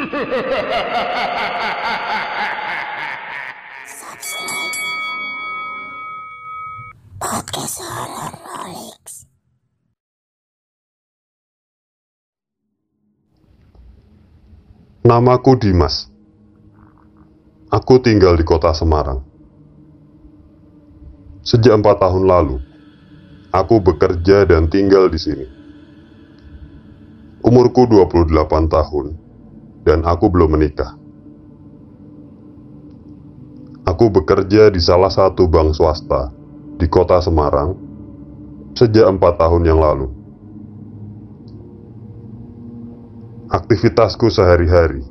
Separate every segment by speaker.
Speaker 1: Subscribe Podcast
Speaker 2: Namaku Dimas. Aku tinggal di kota Semarang. Sejak empat tahun lalu, aku bekerja dan tinggal di sini. Umurku 28 tahun, dan aku belum menikah. Aku bekerja di salah satu bank swasta di kota Semarang sejak empat tahun yang lalu. Aktivitasku sehari-hari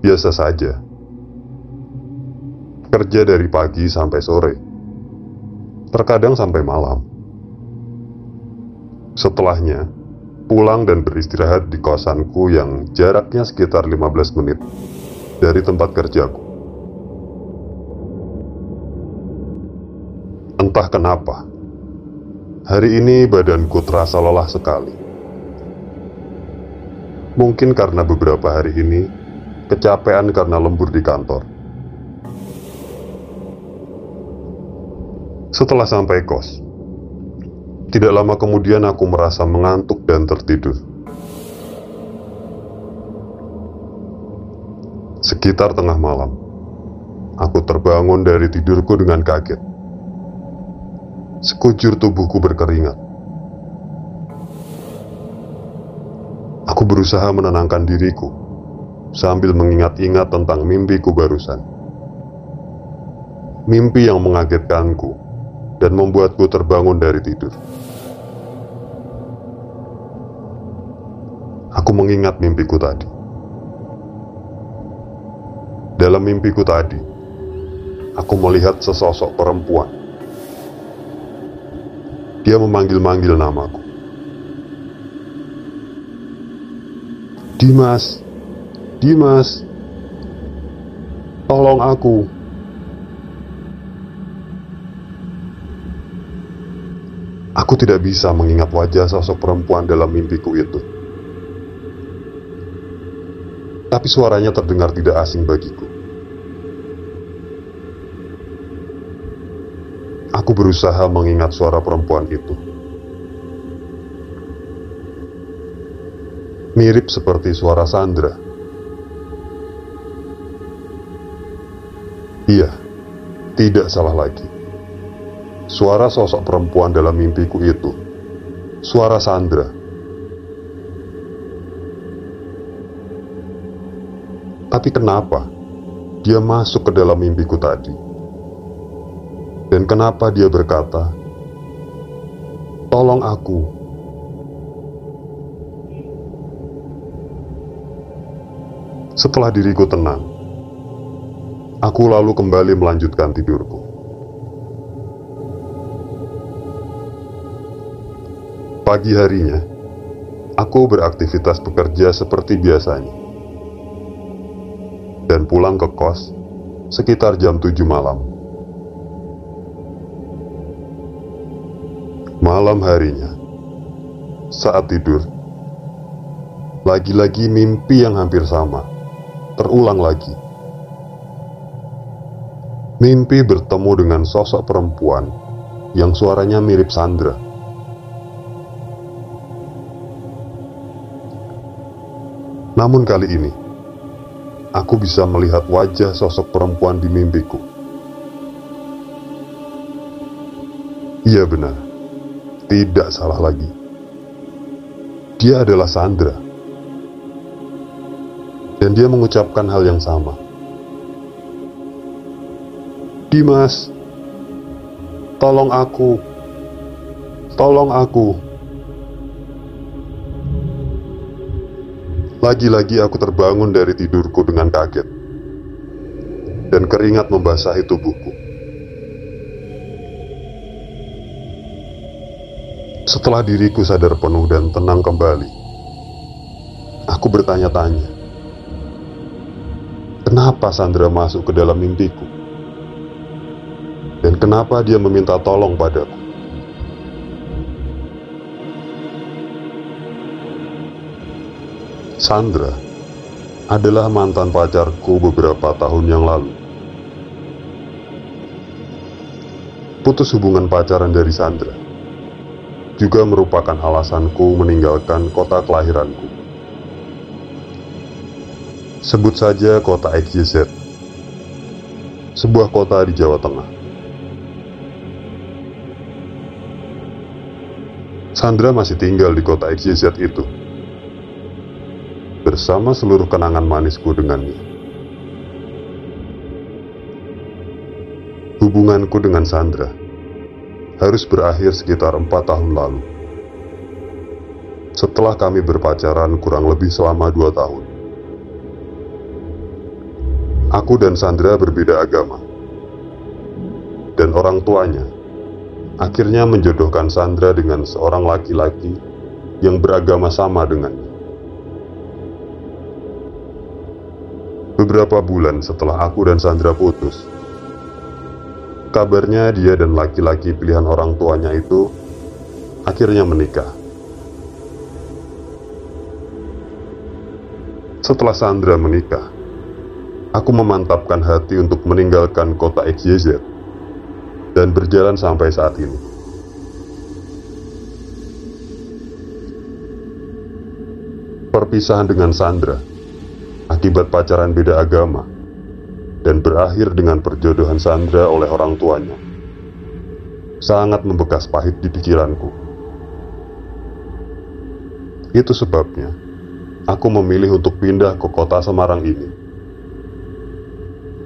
Speaker 2: biasa saja. Kerja dari pagi sampai sore, terkadang sampai malam. Setelahnya, pulang dan beristirahat di kosanku yang jaraknya sekitar 15 menit dari tempat kerjaku. Entah kenapa, hari ini badanku terasa lelah sekali. Mungkin karena beberapa hari ini kecapean karena lembur di kantor. Setelah sampai kos, tidak lama kemudian aku merasa mengantuk dan tertidur. Sekitar tengah malam, aku terbangun dari tidurku dengan kaget. Sekujur tubuhku berkeringat. Aku berusaha menenangkan diriku sambil mengingat-ingat tentang mimpiku barusan. Mimpi yang mengagetkanku dan membuatku terbangun dari tidur. Aku mengingat mimpiku tadi. Dalam mimpiku tadi, aku melihat sesosok perempuan. Dia memanggil-manggil namaku. Dimas, Dimas, tolong aku. Aku tidak bisa mengingat wajah sosok perempuan dalam mimpiku itu. Tapi suaranya terdengar tidak asing bagiku. Aku berusaha mengingat suara perempuan itu. Mirip seperti suara Sandra. Iya, tidak salah lagi. Suara sosok perempuan dalam mimpiku itu, suara Sandra. Tapi kenapa dia masuk ke dalam mimpiku tadi? Dan kenapa dia berkata, "Tolong aku"? Setelah diriku tenang, aku lalu kembali melanjutkan tidurku. Pagi harinya, aku beraktivitas bekerja seperti biasanya. Dan pulang ke kos sekitar jam 7 malam. Malam harinya, saat tidur, lagi-lagi mimpi yang hampir sama, terulang lagi. Mimpi bertemu dengan sosok perempuan yang suaranya mirip Sandra. Namun kali ini, aku bisa melihat wajah sosok perempuan di mimpiku. Iya benar, tidak salah lagi. Dia adalah Sandra. Dan dia mengucapkan hal yang sama. Dimas, tolong aku. Tolong aku. Lagi-lagi aku terbangun dari tidurku dengan kaget. Dan keringat membasahi tubuhku. Setelah diriku sadar penuh dan tenang kembali, aku bertanya-tanya, kenapa Sandra masuk ke dalam mimpiku? Dan kenapa dia meminta tolong padaku? Sandra adalah mantan pacarku beberapa tahun yang lalu. Putus hubungan pacaran dari Sandra juga merupakan alasanku meninggalkan kota kelahiranku. Sebut saja kota XYZ, sebuah kota di Jawa Tengah. Sandra masih tinggal di kota XYZ itu, bersama seluruh kenangan manisku dengannya. Hubunganku dengan Sandra harus berakhir sekitar empat tahun lalu. Setelah kami berpacaran kurang lebih selama dua tahun. Aku dan Sandra berbeda agama. Dan orang tuanya akhirnya menjodohkan Sandra dengan seorang laki-laki yang beragama sama dengannya. Beberapa bulan setelah aku dan Sandra putus, kabarnya dia dan laki-laki pilihan orang tuanya itu akhirnya menikah. Setelah Sandra menikah, aku memantapkan hati untuk meninggalkan kota XYZ dan berjalan sampai saat ini. Perpisahan dengan Sandra akibat pacaran beda agama dan berakhir dengan perjodohan Sandra oleh orang tuanya sangat membekas pahit di pikiranku. Itu sebabnya aku memilih untuk pindah ke kota Semarang ini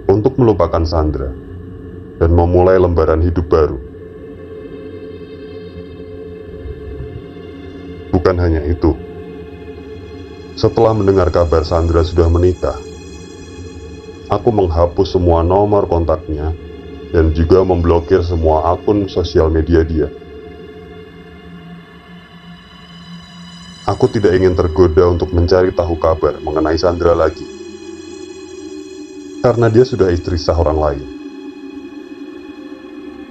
Speaker 2: untuk melupakan Sandra dan memulai lembaran hidup baru. Bukan hanya itu, setelah mendengar kabar Sandra sudah menikah, aku menghapus semua nomor kontaknya dan juga memblokir semua akun sosial media dia. Aku tidak ingin tergoda untuk mencari tahu kabar mengenai Sandra lagi. Karena dia sudah istri sah orang lain.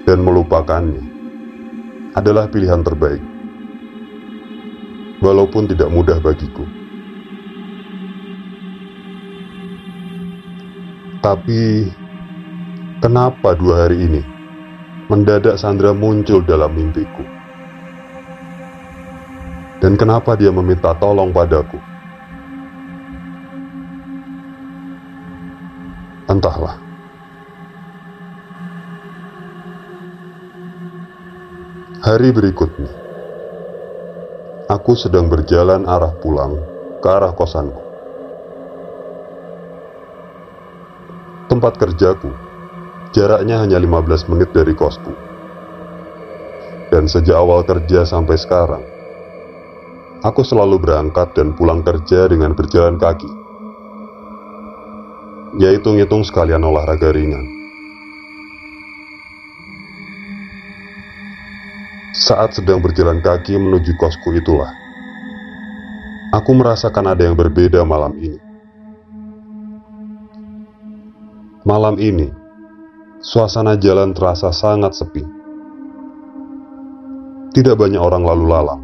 Speaker 2: Dan melupakannya adalah pilihan terbaik. Walaupun tidak mudah bagiku. Tapi, kenapa dua hari ini mendadak Sandra muncul dalam mimpiku? Dan kenapa dia meminta tolong padaku? Entahlah. Hari berikutnya, aku sedang berjalan arah pulang ke arah kosanku. Tempat kerjaku jaraknya hanya 15 menit dari kosku. Dan sejak awal kerja sampai sekarang, aku selalu berangkat dan pulang kerja dengan berjalan kaki. Ya hitung-hitung sekalian olahraga ringan. Saat sedang berjalan kaki menuju kosku itulah, aku merasakan ada yang berbeda malam ini. Malam ini, suasana jalan terasa sangat sepi. Tidak banyak orang lalu lalang.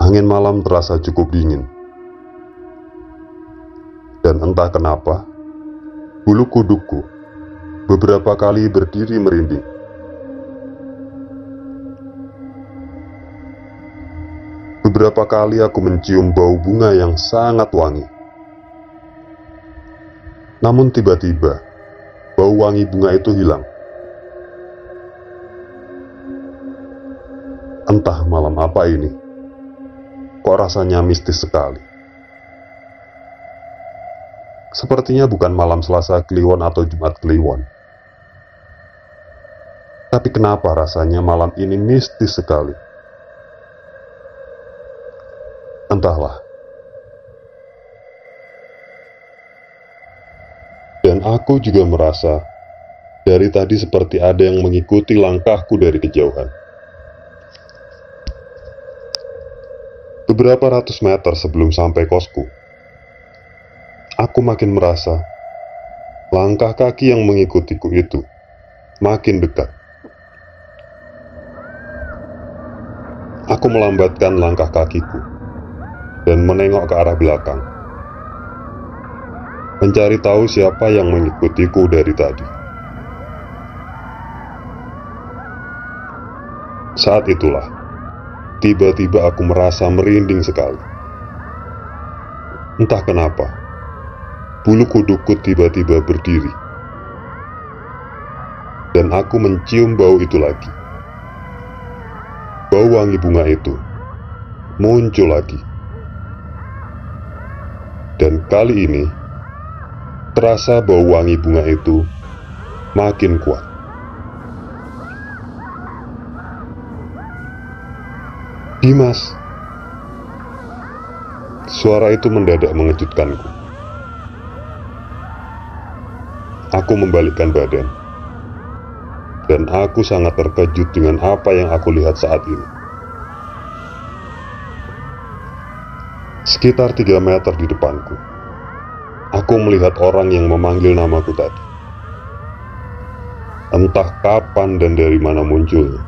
Speaker 2: Angin malam terasa cukup dingin. Dan entah kenapa, bulu kudukku beberapa kali berdiri merinding. Beberapa kali aku mencium bau bunga yang sangat wangi. Namun tiba-tiba, bau wangi bunga itu hilang. Entah malam apa ini, kok rasanya mistis sekali. Sepertinya bukan malam Selasa Kliwon atau Jumat Kliwon. Tapi kenapa rasanya malam ini mistis sekali? Entahlah. Dan aku juga merasa dari tadi seperti ada yang mengikuti langkahku dari kejauhan. Beberapa ratus meter sebelum sampai kosku, aku makin merasa langkah kaki yang mengikutiku itu makin dekat. Aku melambatkan langkah kakiku dan menengok ke arah belakang. Mencari tahu siapa yang mengikutiku dari tadi. Saat itulah, tiba-tiba aku merasa merinding sekali. Entah kenapa, bulu kuduku tiba-tiba berdiri. Dan aku mencium bau itu lagi. Bau wangi bunga itu muncul lagi. Dan kali ini, terasa bau wangi bunga itu makin kuat. Dimas, suara itu mendadak mengejutkanku. Aku membalikkan badan, dan aku sangat terkejut dengan apa yang aku lihat saat ini. Sekitar tiga meter di depanku, aku melihat orang yang memanggil namaku tadi. Entah kapan dan dari mana munculnya.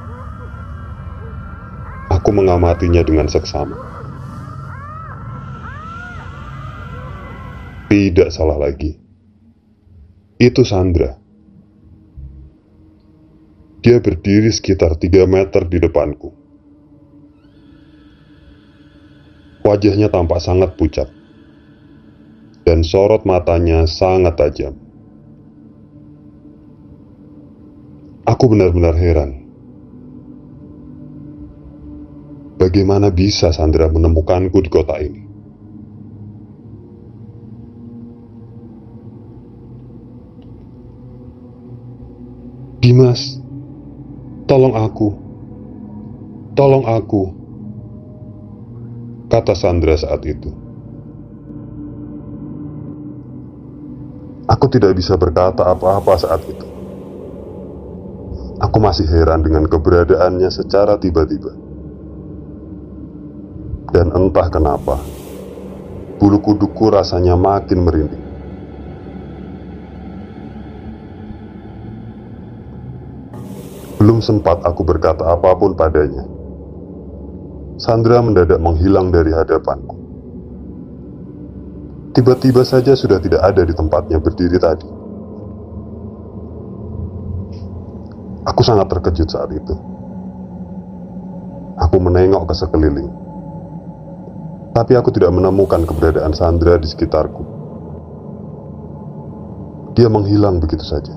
Speaker 2: Aku mengamatinya dengan seksama. Tidak salah lagi. Itu Sandra. Dia berdiri sekitar 3 meter di depanku. Wajahnya tampak sangat pucat, dan sorot matanya sangat tajam. Aku benar-benar heran. Bagaimana bisa Sandra menemukanku di kota ini? Dimas, Tolong aku. Tolong aku. Kata Sandra saat itu. Aku tidak bisa berkata apa-apa saat itu. Aku masih heran dengan keberadaannya secara tiba-tiba. Dan entah kenapa, bulu kuduku rasanya makin merinding. Belum sempat aku berkata apa pun padanya. Sandra mendadak menghilang dari hadapanku. Tiba-tiba saja sudah tidak ada di tempatnya berdiri tadi. Aku sangat terkejut saat itu. Aku menengok ke sekeliling. Tapi aku tidak menemukan keberadaan Sandra di sekitarku. Dia menghilang begitu saja.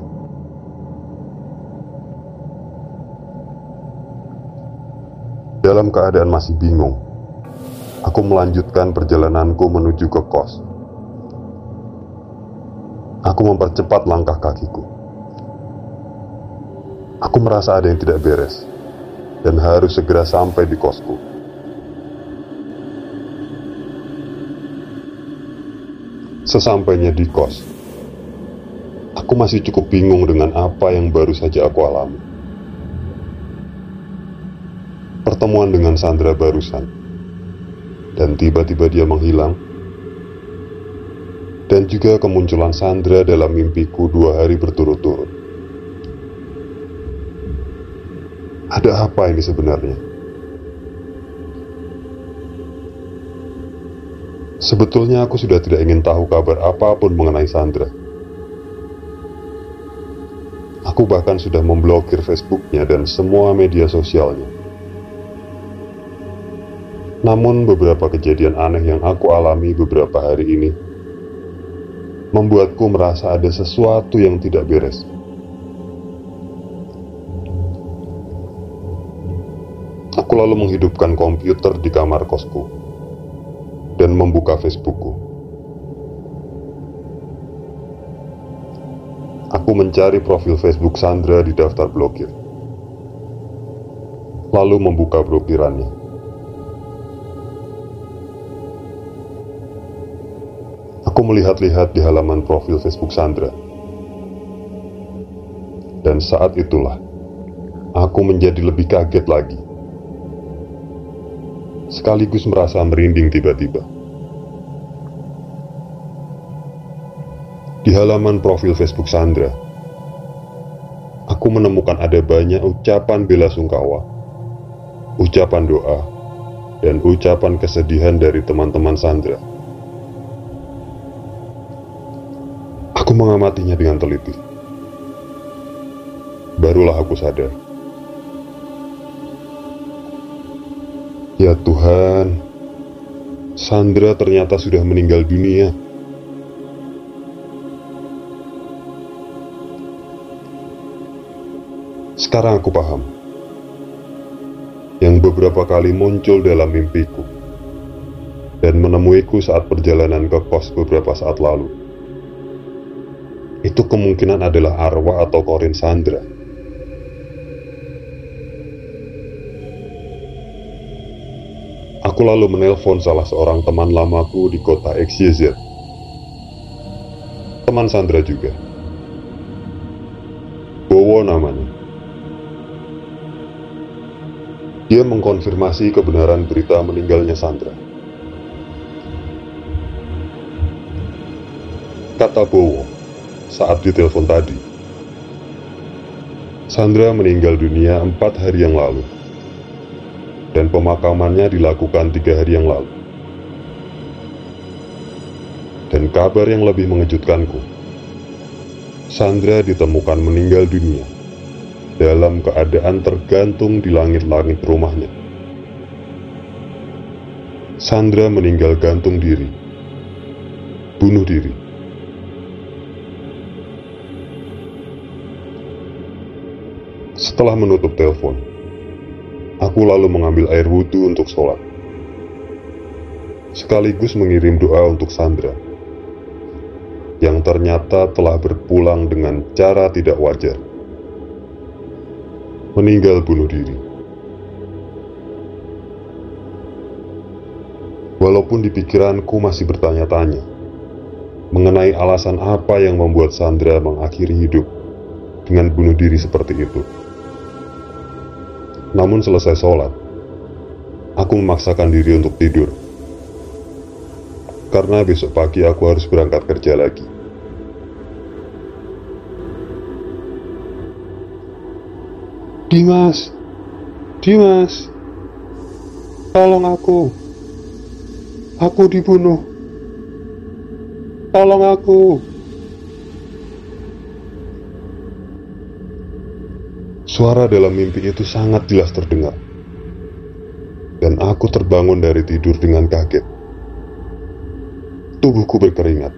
Speaker 2: Dalam keadaan masih bingung, aku melanjutkan perjalananku menuju ke kos. Aku mempercepat langkah kakiku. Aku merasa ada yang tidak beres dan harus segera sampai di kosku. Sesampainya di kos, aku masih cukup bingung dengan apa yang baru saja aku alami pertemuan dengan Sandra barusan. Dan tiba-tiba dia menghilang. Dan juga kemunculan Sandra dalam mimpiku dua hari berturut-turut. Ada apa ini sebenarnya? Sebetulnya aku sudah tidak ingin tahu kabar apa pun mengenai Sandra. Aku bahkan sudah memblokir Facebooknya dan semua media sosialnya. Namun beberapa kejadian aneh yang aku alami beberapa hari ini membuatku merasa ada sesuatu yang tidak beres. Aku lalu menghidupkan komputer di kamar kosku dan membuka Facebookku. Aku mencari profil Facebook Sandra di daftar blokir, lalu membuka blokirannya. Melihat-lihat di halaman profil Facebook Sandra. Dan saat itulah, aku menjadi lebih kaget lagi. Sekaligus merasa merinding tiba-tiba. Di halaman profil Facebook Sandra, aku menemukan ada banyak ucapan bela sungkawa, ucapan doa, dan ucapan kesedihan dari teman-teman Sandra. Aku mengamatinya dengan teliti. Barulah aku sadar. Ya Tuhan, Sandra ternyata sudah meninggal dunia. Sekarang aku paham. Yang beberapa kali muncul dalam mimpiku dan menemuiku saat perjalanan ke kos beberapa saat lalu. Itu kemungkinan adalah arwah atau Korin Sandra. Aku lalu menelpon salah seorang teman lamaku di kota XYZ. Teman Sandra juga. Bowo namanya. Dia mengkonfirmasi kebenaran berita meninggalnya Sandra. Kata Bowo saat ditelepon tadi, Sandra meninggal dunia empat hari yang lalu, dan pemakamannya dilakukan tiga hari yang lalu. Dan kabar yang lebih mengejutkanku, Sandra ditemukan meninggal dunia dalam keadaan tergantung di langit-langit rumahnya. Sandra meninggal gantung diri, bunuh diri. Setelah menutup telepon, aku lalu mengambil air wudhu untuk sholat. Sekaligus mengirim doa untuk Sandra, yang ternyata telah berpulang dengan cara tidak wajar meninggal bunuh diri. Walaupun di pikiranku masih bertanya-tanya mengenai alasan apa yang membuat Sandra mengakhiri hidup dengan bunuh diri seperti itu. Namun selesai sholat, aku memaksakan diri untuk tidur. Karena besok pagi aku harus berangkat kerja lagi. Dimas, Dimas, tolong aku. Aku dibunuh. Tolong aku. Suara dalam mimpi itu sangat jelas terdengar. Dan aku terbangun dari tidur dengan kaget. Tubuhku berkeringat.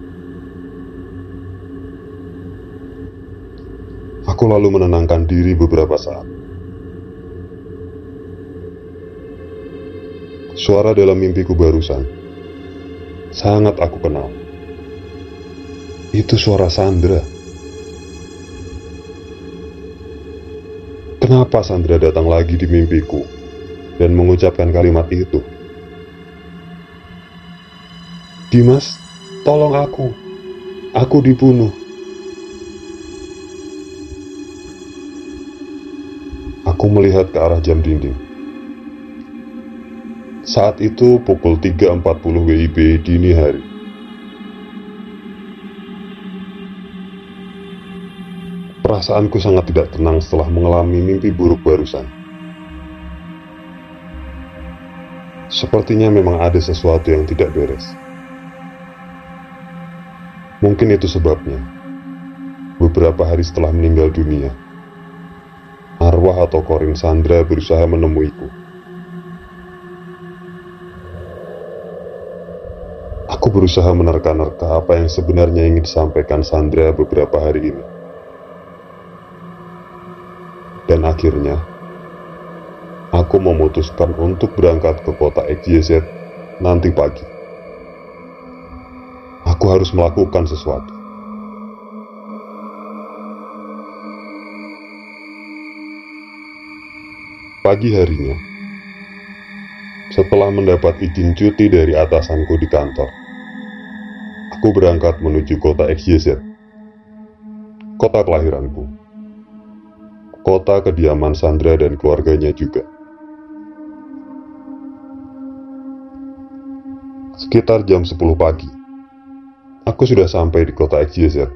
Speaker 2: Aku lalu menenangkan diri beberapa saat. Suara dalam mimpiku barusan sangat aku kenal. Itu suara Sandra. Kenapa Sandra datang lagi di mimpiku dan mengucapkan kalimat itu? Dimas, tolong aku. Aku dibunuh. Aku melihat ke arah jam dinding. Saat itu pukul 3.40 WIB dini hari. Perasaanku sangat tidak tenang setelah mengalami mimpi buruk barusan. Sepertinya memang ada sesuatu yang tidak beres. Mungkin itu sebabnya. Beberapa hari setelah meninggal dunia, arwah atau Korin Sandra berusaha menemuiku. Aku berusaha menerka-nerka apa yang sebenarnya ingin disampaikan Sandra beberapa hari ini. Dan akhirnya, aku memutuskan untuk berangkat ke kota XYZ nanti pagi. Aku harus melakukan sesuatu. Pagi harinya, setelah mendapat izin cuti dari atasanku di kantor, aku berangkat menuju kota XYZ, kota kelahiranku, kota kediaman Sandra dan keluarganya juga. Sekitar jam 10 pagi, aku sudah sampai di kota XYZ.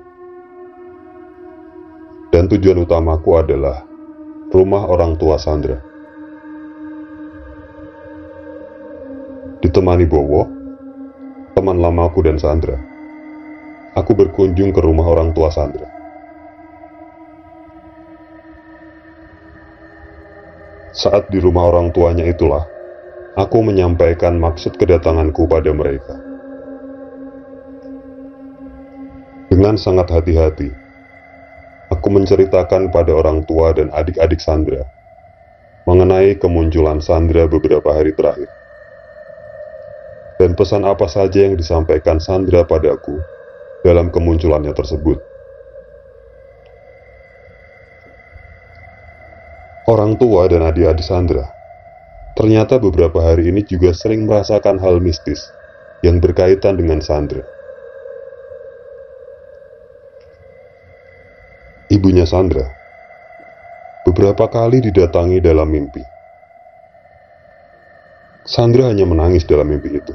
Speaker 2: Dan tujuan utamaku adalah rumah orang tua Sandra. Ditemani Bowo, teman lamaku dan Sandra, aku berkunjung ke rumah orang tua Sandra. Saat di rumah orang tuanya itulah, aku menyampaikan maksud kedatanganku pada mereka. Dengan sangat hati-hati, aku menceritakan pada orang tua dan adik-adik Sandra mengenai kemunculan Sandra beberapa hari terakhir. Dan pesan apa saja yang disampaikan Sandra padaku dalam kemunculannya tersebut. Orang tua dan adik-adik Sandra ternyata beberapa hari ini juga sering merasakan hal mistis yang berkaitan dengan Sandra. Ibunya Sandra beberapa kali didatangi dalam mimpi. Sandra hanya menangis dalam mimpi itu.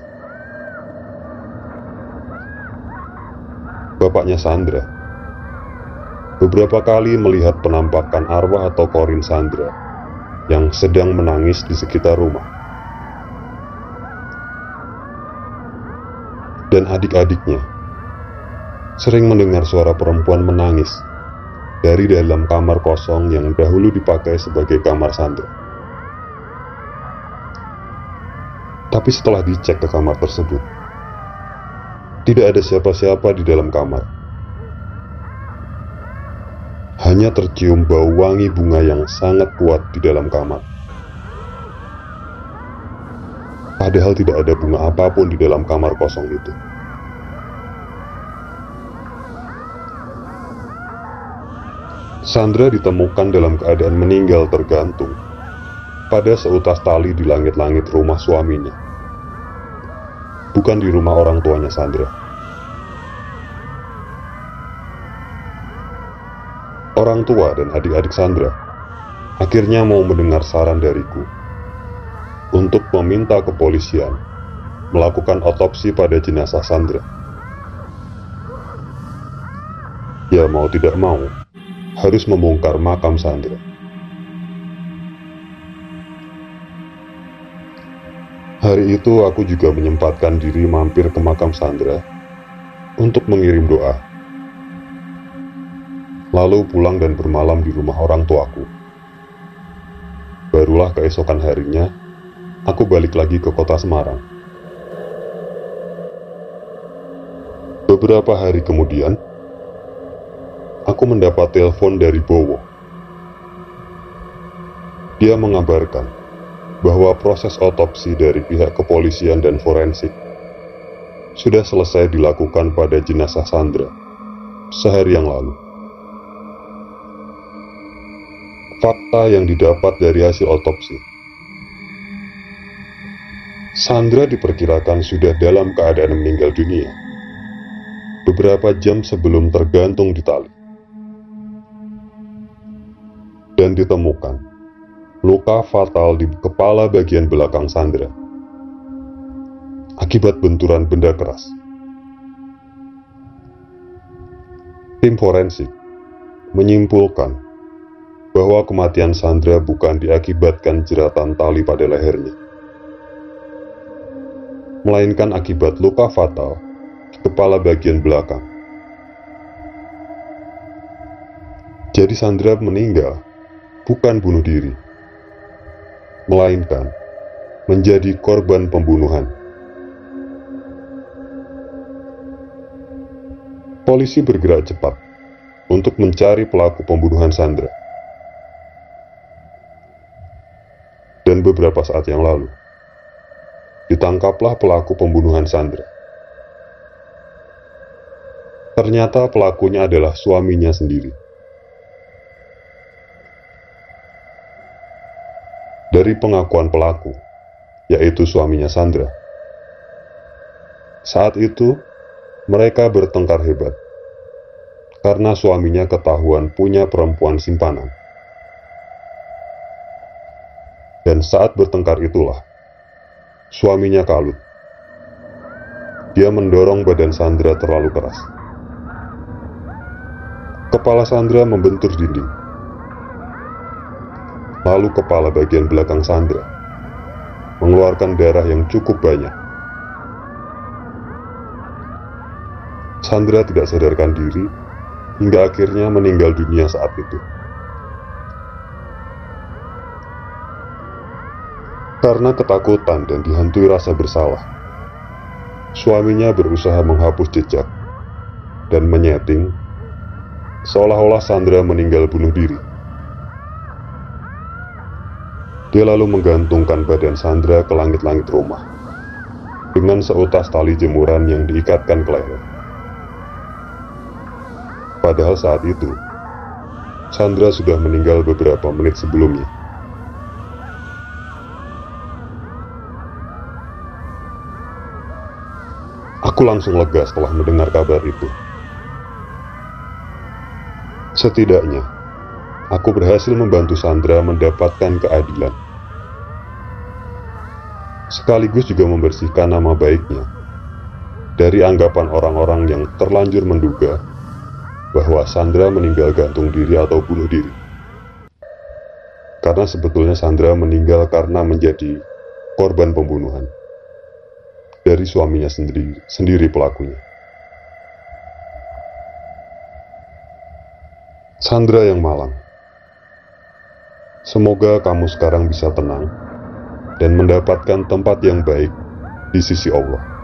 Speaker 2: Bapaknya Sandra beberapa kali melihat penampakan arwah atau korin Sandra yang sedang menangis di sekitar rumah. Dan adik-adiknya sering mendengar suara perempuan menangis dari dalam kamar kosong yang dahulu dipakai sebagai kamar Sandra. Tapi setelah dicek ke kamar tersebut, tidak ada siapa-siapa di dalam kamar. Hanya tercium bau wangi bunga yang sangat kuat di dalam kamar. Padahal tidak ada bunga apa pun di dalam kamar kosong itu. Sandra ditemukan dalam keadaan meninggal tergantung pada seutas tali di langit-langit rumah suaminya. Bukan di rumah orang tuanya Sandra. Tua dan adik-adik Sandra akhirnya mau mendengar saran dariku untuk meminta kepolisian melakukan otopsi pada jenazah Sandra. Ya mau tidak mau, harus membongkar makam Sandra. Hari itu aku juga menyempatkan diri mampir ke makam Sandra untuk mengirim doa. Lalu pulang dan bermalam di rumah orang tuaku. Barulah keesokan harinya, aku balik lagi ke kota Semarang. Beberapa hari kemudian, aku mendapat telepon dari Bowo. Dia mengabarkan bahwa proses otopsi dari pihak kepolisian dan forensik sudah selesai dilakukan pada jenazah Sandra sehari yang lalu. Fakta yang didapat dari hasil otopsi. Sandra diperkirakan sudah dalam keadaan meninggal dunia. Beberapa jam sebelum tergantung di tali. Dan ditemukan luka fatal di kepala bagian belakang Sandra akibat benturan benda keras. Tim forensik menyimpulkan bahwa kematian Sandra bukan diakibatkan jeratan tali pada lehernya, melainkan akibat luka fatal di kepala bagian belakang. Jadi Sandra meninggal bukan bunuh diri, melainkan menjadi korban pembunuhan. Polisi bergerak cepat untuk mencari pelaku pembunuhan Sandra. Dan beberapa saat yang lalu, ditangkaplah pelaku pembunuhan Sandra. Ternyata pelakunya adalah suaminya sendiri. Dari pengakuan pelaku, yaitu suaminya Sandra. Saat itu, mereka bertengkar hebat karena suaminya ketahuan punya perempuan simpanan. Dan saat bertengkar itulah, suaminya kalut. Dia mendorong badan Sandra terlalu keras. Kepala Sandra membentur dinding. Lalu kepala bagian belakang Sandra mengeluarkan darah yang cukup banyak. Sandra tidak sadarkan diri hingga akhirnya meninggal dunia saat itu. Karena ketakutan dan dihantui rasa bersalah, suaminya berusaha menghapus jejak dan menyeting seolah-olah Sandra meninggal bunuh diri. Dia lalu menggantungkan badan Sandra ke langit-langit rumah dengan seutas tali jemuran yang diikatkan ke leher. Padahal saat itu, Sandra sudah meninggal beberapa menit sebelumnya. Aku langsung lega setelah mendengar kabar itu. Setidaknya, aku berhasil membantu Sandra mendapatkan keadilan. Sekaligus juga membersihkan nama baiknya dari anggapan orang-orang yang terlanjur menduga bahwa Sandra meninggal gantung diri atau bunuh diri. Karena sebetulnya Sandra meninggal karena menjadi korban pembunuhan dari suaminya sendiri, sendiri pelakunya. Sandra yang malang. Semoga kamu sekarang bisa tenang dan mendapatkan tempat yang baik di sisi Allah.